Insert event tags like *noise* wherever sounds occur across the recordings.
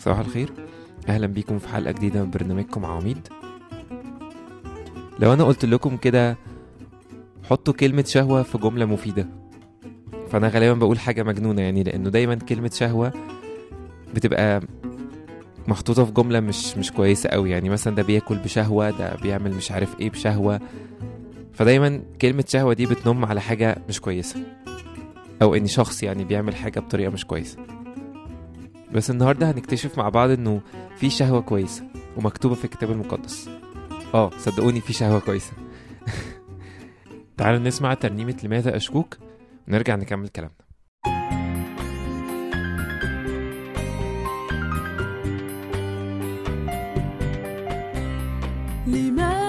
صباح الخير. أهلا بيكم في حلقة جديدة من برنامجكم عواميد لو أنا قلت لكم كده حطوا كلمة شهوة في جملة مفيدة. فأنا غالبا بقول حاجة مجنونة يعني لأنه دايما كلمة شهوة بتبقى محطوطة في جملة مش مش كويسة قوي يعني. مثلا ده بياكل بشهوة ده بيعمل مش عارف إيه بشهوة. فدايما كلمة شهوة دي بتنم على حاجة مش كويسة أو إن شخص يعني بيعمل حاجة بطريقة مش كويسة. بس النهارده هنكتشف مع بعض إنه في شهوة كويسة ومكتوبة في الكتاب المقدس. آه صدقوني في شهوة كويسة. *laughs* تعالوا نسمع ترنيمة لماذا أشكوك ونرجع نكمل كلامنا. لماذا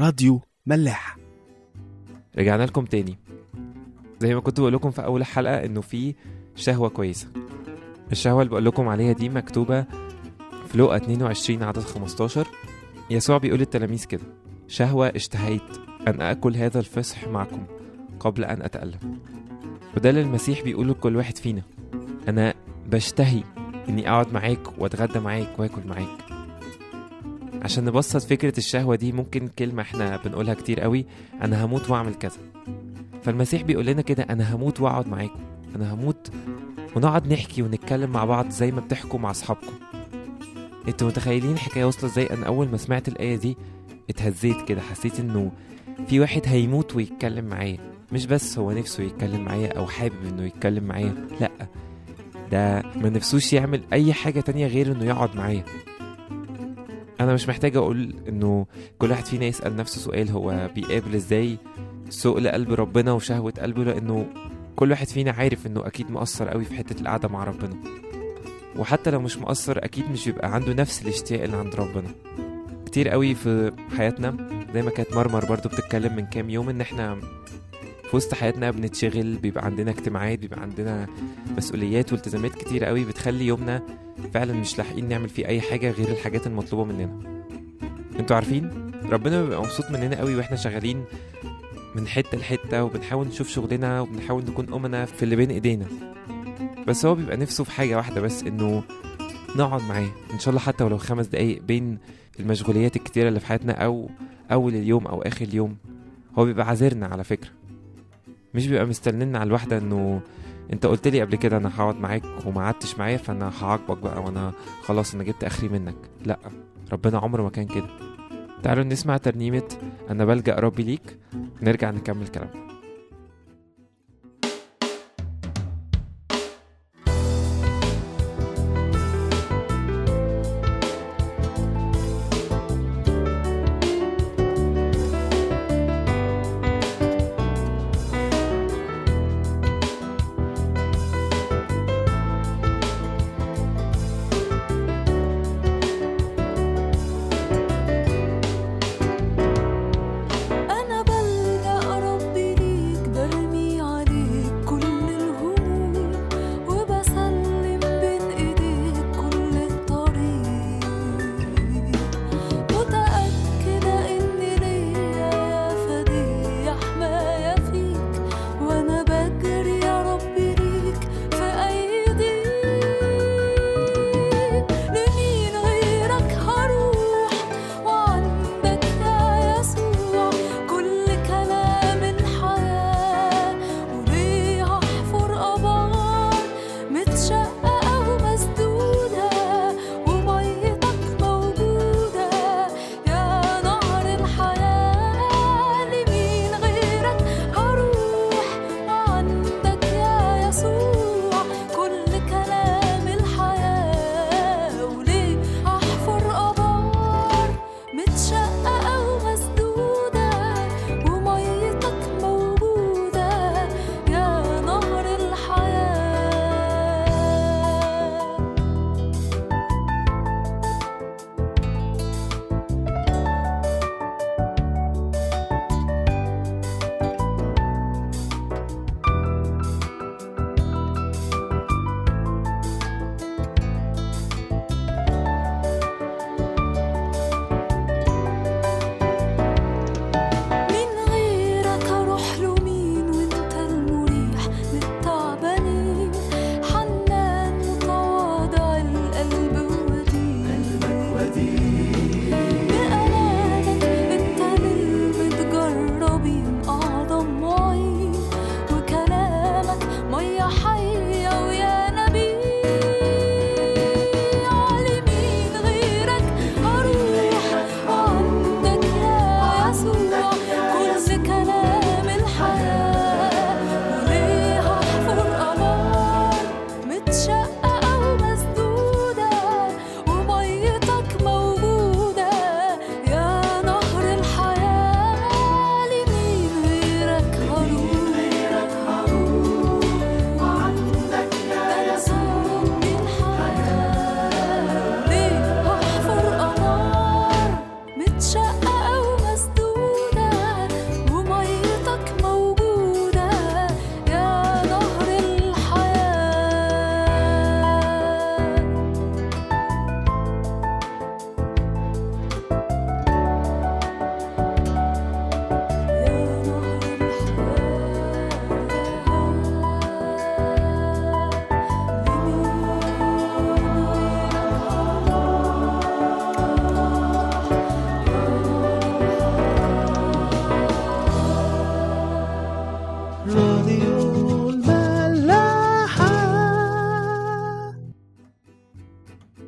راديو ملاح رجعنا لكم تاني. زي ما كنت بقول لكم في أول حلقة إنه في شهوة كويسة. الشهوة اللي بقول لكم عليها دي مكتوبة في لقا 22 عدد 15 يسوع بيقول للتلاميذ كده شهوة اشتهيت أن أكل هذا الفصح معكم قبل أن أتألم. وده اللي المسيح بيقوله لكل واحد فينا أنا بشتهي إني أقعد معاك وأتغدى معاك وآكل معاك. عشان نبسط فكرة الشهوة دي ممكن كلمة إحنا بنقولها كتير قوي أنا هموت وأعمل كذا. فالمسيح بيقول لنا كده أنا هموت وأقعد معاكم. أنا هموت ونقعد نحكي ونتكلم مع بعض زي ما بتحكوا مع أصحابكم. أنتوا متخيلين الحكاية واصلة إزاي؟ أنا أول ما سمعت الآية دي اتهزيت كده حسيت إنه في واحد هيموت ويتكلم معايا. مش بس هو نفسه يتكلم معايا أو حابب إنه يتكلم معايا لأ. ده ما نفسوش يعمل أي حاجة تانية غير إنه يقعد معايا. أنا مش محتاج أقول إنه كل واحد فينا يسأل نفسه سؤال هو بيقابل إزاي سؤل قلب ربنا وشهوة قلبه؟ لأنه كل واحد فينا عارف إنه أكيد مقصر قوي في حتة القعدة مع ربنا. وحتى لو مش مقصر أكيد مش بيبقى عنده نفس الاشتياق اللي عند ربنا. كتير قوي في حياتنا زي ما كانت مرمر برضو بتتكلم من كام يوم إن إحنا في وسط حياتنا بنتشغل بيبقى عندنا اجتماعات بيبقى عندنا مسؤوليات والتزامات كتير قوي بتخلي يومنا فعلا مش لاحقين نعمل فيه أي حاجة غير الحاجات المطلوبة مننا. أنتوا عارفين؟ ربنا بيبقى مبسوط مننا قوي وإحنا شغالين من حتة لحتة وبنحاول نشوف شغلنا وبنحاول نكون أمنا في اللي بين إيدينا. بس هو بيبقى نفسه في حاجة واحدة بس إنه نقعد معاه. إن شاء الله حتى ولو خمس دقايق بين المشغوليات الكتيرة اللي في حياتنا أو أول اليوم أو آخر اليوم هو بيبقى عاذرنا على فكرة. مش بيبقى مستنينا على الواحدة إنه أنت قلت لي قبل كده أنا هقعد معاك وما قعدتش معايا فأنا هعاقبك بقى وأنا خلاص أنا جبت آخري منك. لأ ربنا عمره ما كان كده. تعالوا نسمع ترنيمة أنا بلجأ ربي ليك. نرجع نكمل كلامنا.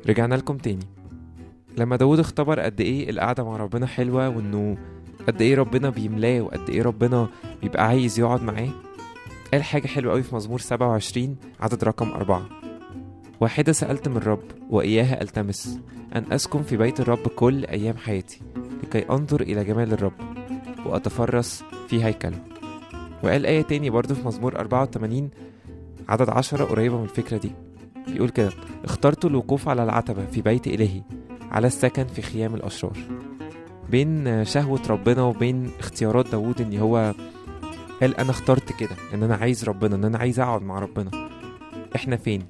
رجعنا لكم تاني. لما داود اختبر قد إيه القعدة مع ربنا حلوة وإنه قد إيه ربنا بيملاه وقد إيه ربنا بيبقى عايز يقعد معاه قال حاجة حلوة قوي في مزمور 27 عدد رقم أربعة. واحدة سألت من الرب وإياها ألتمس أن أسكن في بيت الرب كل أيام حياتي لكي أنظر إلى جمال الرب وأتفرس في هيكله. وقال آية تاني برضه في مزمور 84 عدد عشرة قريبة من الفكرة دي. بيقول كده اخترت الوقوف على العتبة في بيت إلهي على السكن في خيام الأشرار. بين شهوة ربنا وبين اختيارات داوود إن هو قال أنا اخترت كده إن أنا عايز ربنا إن أنا عايز أقعد مع ربنا. إحنا فين؟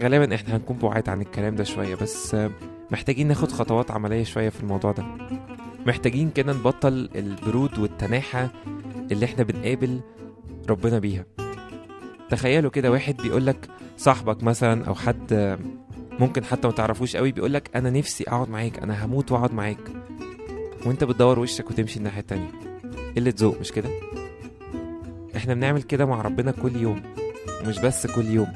غالبا إحنا هنكون بعاد عن الكلام ده شوية بس محتاجين ناخد خطوات عملية شوية في الموضوع ده. محتاجين كده نبطل البرود والتناحة اللي إحنا بنقابل ربنا بيها. تخيلوا كده واحد بيقولك صاحبك مثلا أو حد ممكن حتى ما تعرفوش قوي بيقولك أنا نفسي أقعد معاك أنا هموت وأقعد معاك. وأنت بتدور وشك وتمشي الناحية التانية. قلة ذوق مش كده؟ إحنا بنعمل كده مع ربنا كل يوم ومش بس كل يوم.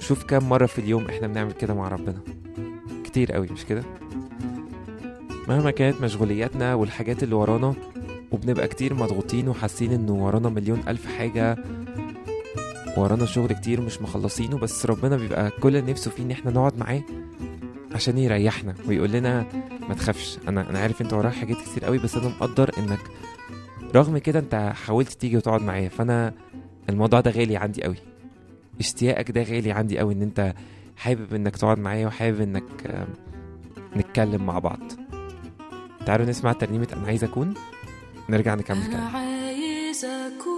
شوف كام مرة في اليوم إحنا بنعمل كده مع ربنا. كتير قوي مش كده؟ مهما كانت مشغولياتنا والحاجات اللي ورانا وبنبقى كتير مضغوطين وحاسين إنه ورانا مليون ألف حاجة ورانا شغل كتير مش مخلصينه بس ربنا بيبقى كل اللي نفسه فيه إن إحنا نقعد معاه عشان يريحنا ويقول لنا ما تخافش. أنا أنا عارف أنت وراك حاجات كتير قوي بس أنا مقدر إنك رغم كده أنت حاولت تيجي وتقعد معايا. فأنا الموضوع ده غالي عندي قوي. اشتياقك ده غالي عندي قوي إن أنت حابب إنك تقعد معايا وحابب إنك نتكلم مع بعض. تعالوا نسمع ترنيمة أنا عايز أكون نرجع نكمل كلام. عايز أكون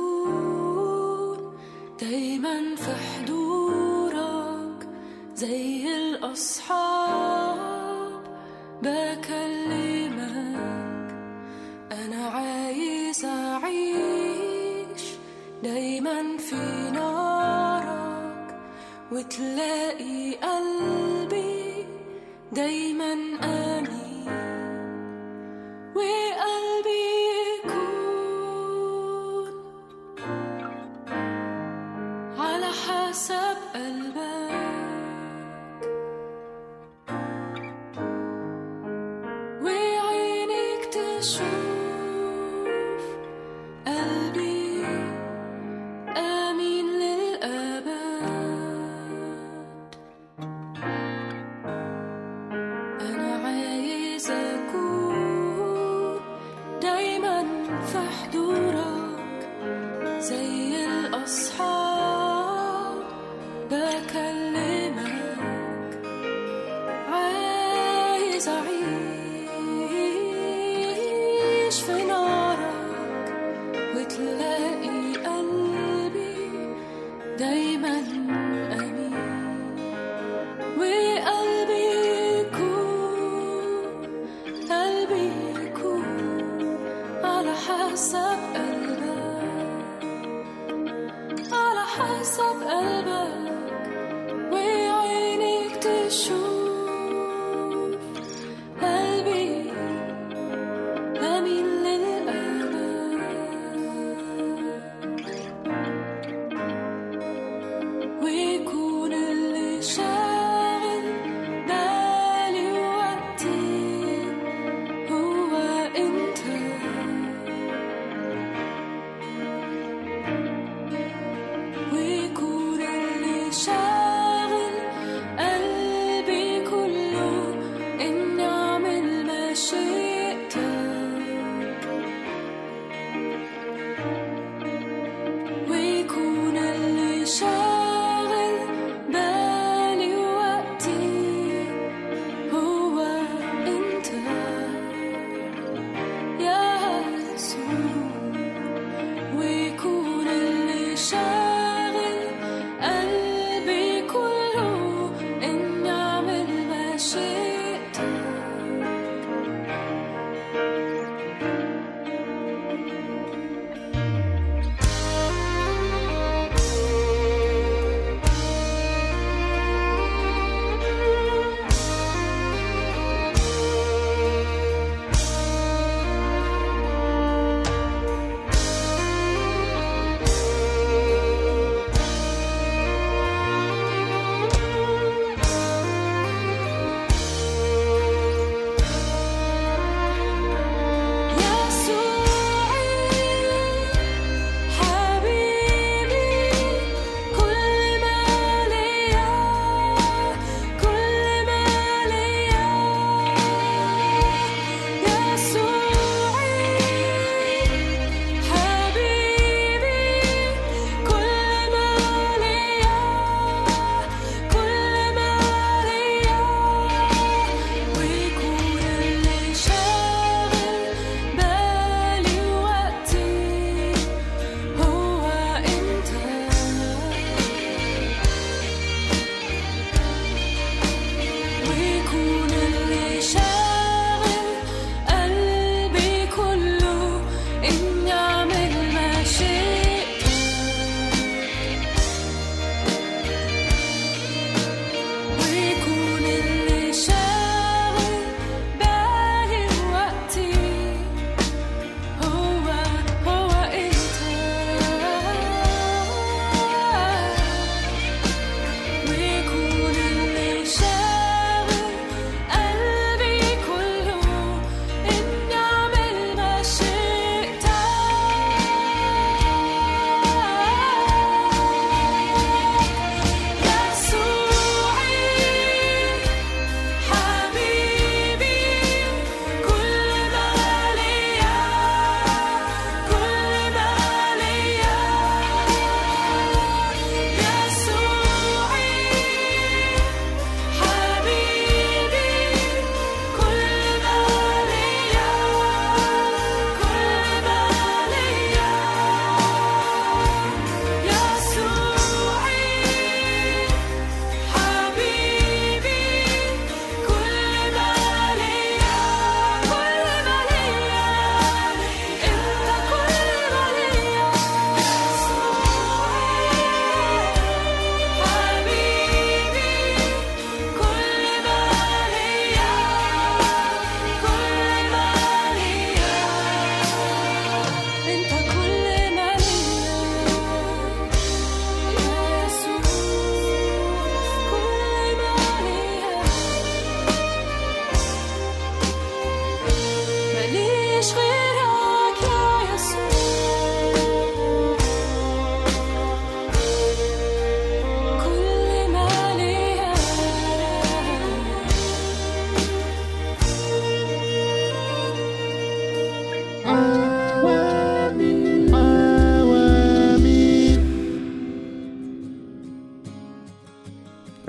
دايما في حضورك زي الأصحاب بكلمك. أنا عايز أعيش دايما في نارك وتلاقي قلبي دايما آمين حسب قلبك. على حسب قلبك.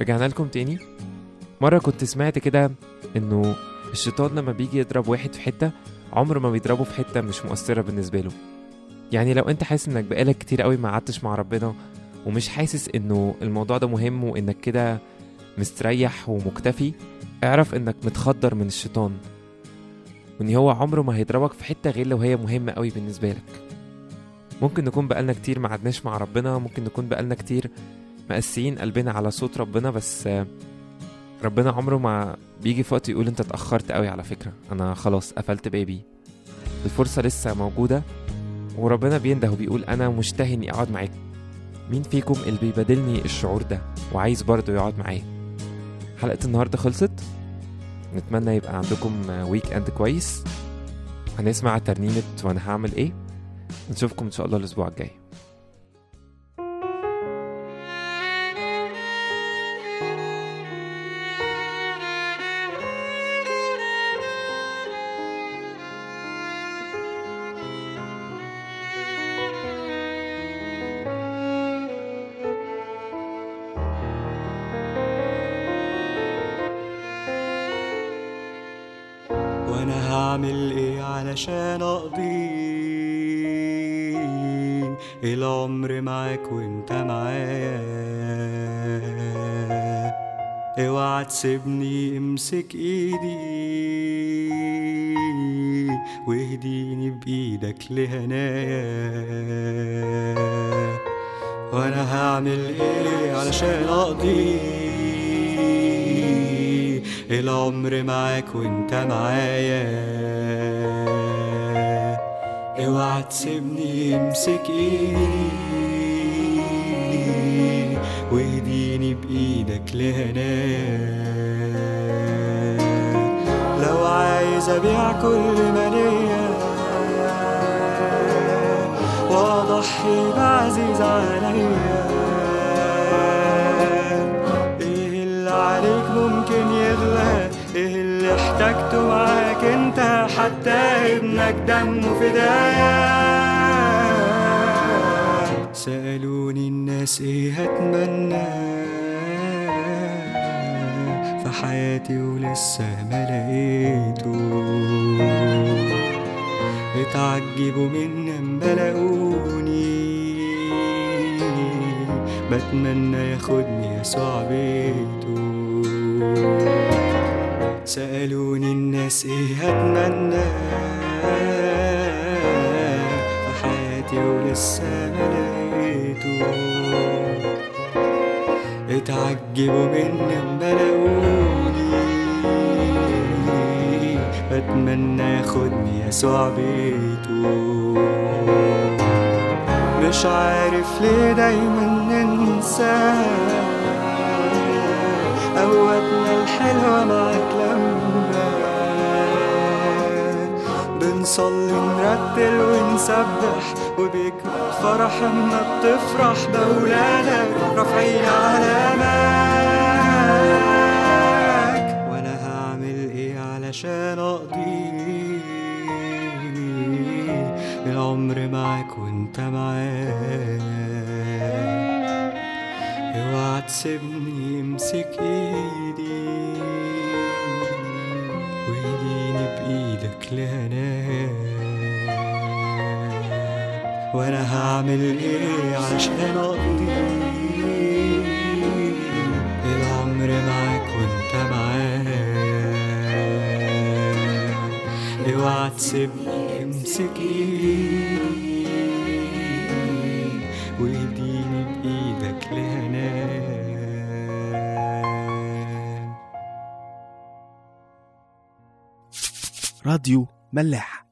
رجعنا لكم تاني. مرة كنت سمعت كده إنه الشيطان لما بيجي يضرب واحد في حتة عمره ما بيضربه في حتة مش مؤثرة بالنسبة له. يعني لو أنت حاسس إنك بقالك كتير قوي ما قعدتش مع ربنا ومش حاسس إنه الموضوع ده مهم وإنك كده مستريح ومكتفي اعرف إنك متخدر من الشيطان. وإن هو عمره ما هيضربك في حتة غير لو هي مهمة قوي بالنسبة لك. ممكن نكون بقالنا كتير ما قعدناش مع ربنا ممكن نكون بقالنا كتير مقسيين قلبنا على صوت ربنا بس ربنا عمره ما بيجي في وقت يقول انت اتأخرت قوي على فكرة. أنا خلاص قفلت بابي. الفرصة لسه موجودة وربنا بينده وبيقول أنا مشتهي إني أقعد معاك. مين فيكم اللي بيبادلني الشعور ده وعايز برضه يقعد معايا؟ حلقة النهاردة خلصت. نتمنى يبقى عندكم weekend كويس. هنسمع ترنيمة وأنا هعمل إيه. نشوفكم إن شاء الله الأسبوع الجاي. اوعى تسيبني امسك ايدي واهديني بايدك لهنايا وأنا هعمل إيه علشان اقضي العمر معاك وانت معايا اوعى تسيبني امسك ايدي بايدك لهناك. لو عايز أبيع كل ليا واضحي بعزيز عليا. إيه اللي عليك ممكن يغلى؟ إيه اللي احتاجته معاك أنت؟ حتى ابنك دمه فدايا سألوني الناس إيه هتمنى في حياتي ولسه ما لقيته. اتعجبوا مني اما لقوني بتمنى ياخدني يسوع بيته. سألوني الناس إيه هتمنى. في حياتي ولسه ما لقيته. اتعجبوا مني اما ياخدني يسوع بيته مش عارف ليه دايما ننسى قوتنا الحلوة معاك لما بنصلي نرتل ونسبح وبيكبر فرح اما بتفرح بأولادك رافعين علامك معاك معايا اوعى تسيبني امسك ايدي وايديني بايدك لهناك وأنا هعمل إيه علشان اقضي العمر معاك وانت معايا اوعى تسيبني امسك ايدي راديو ملاح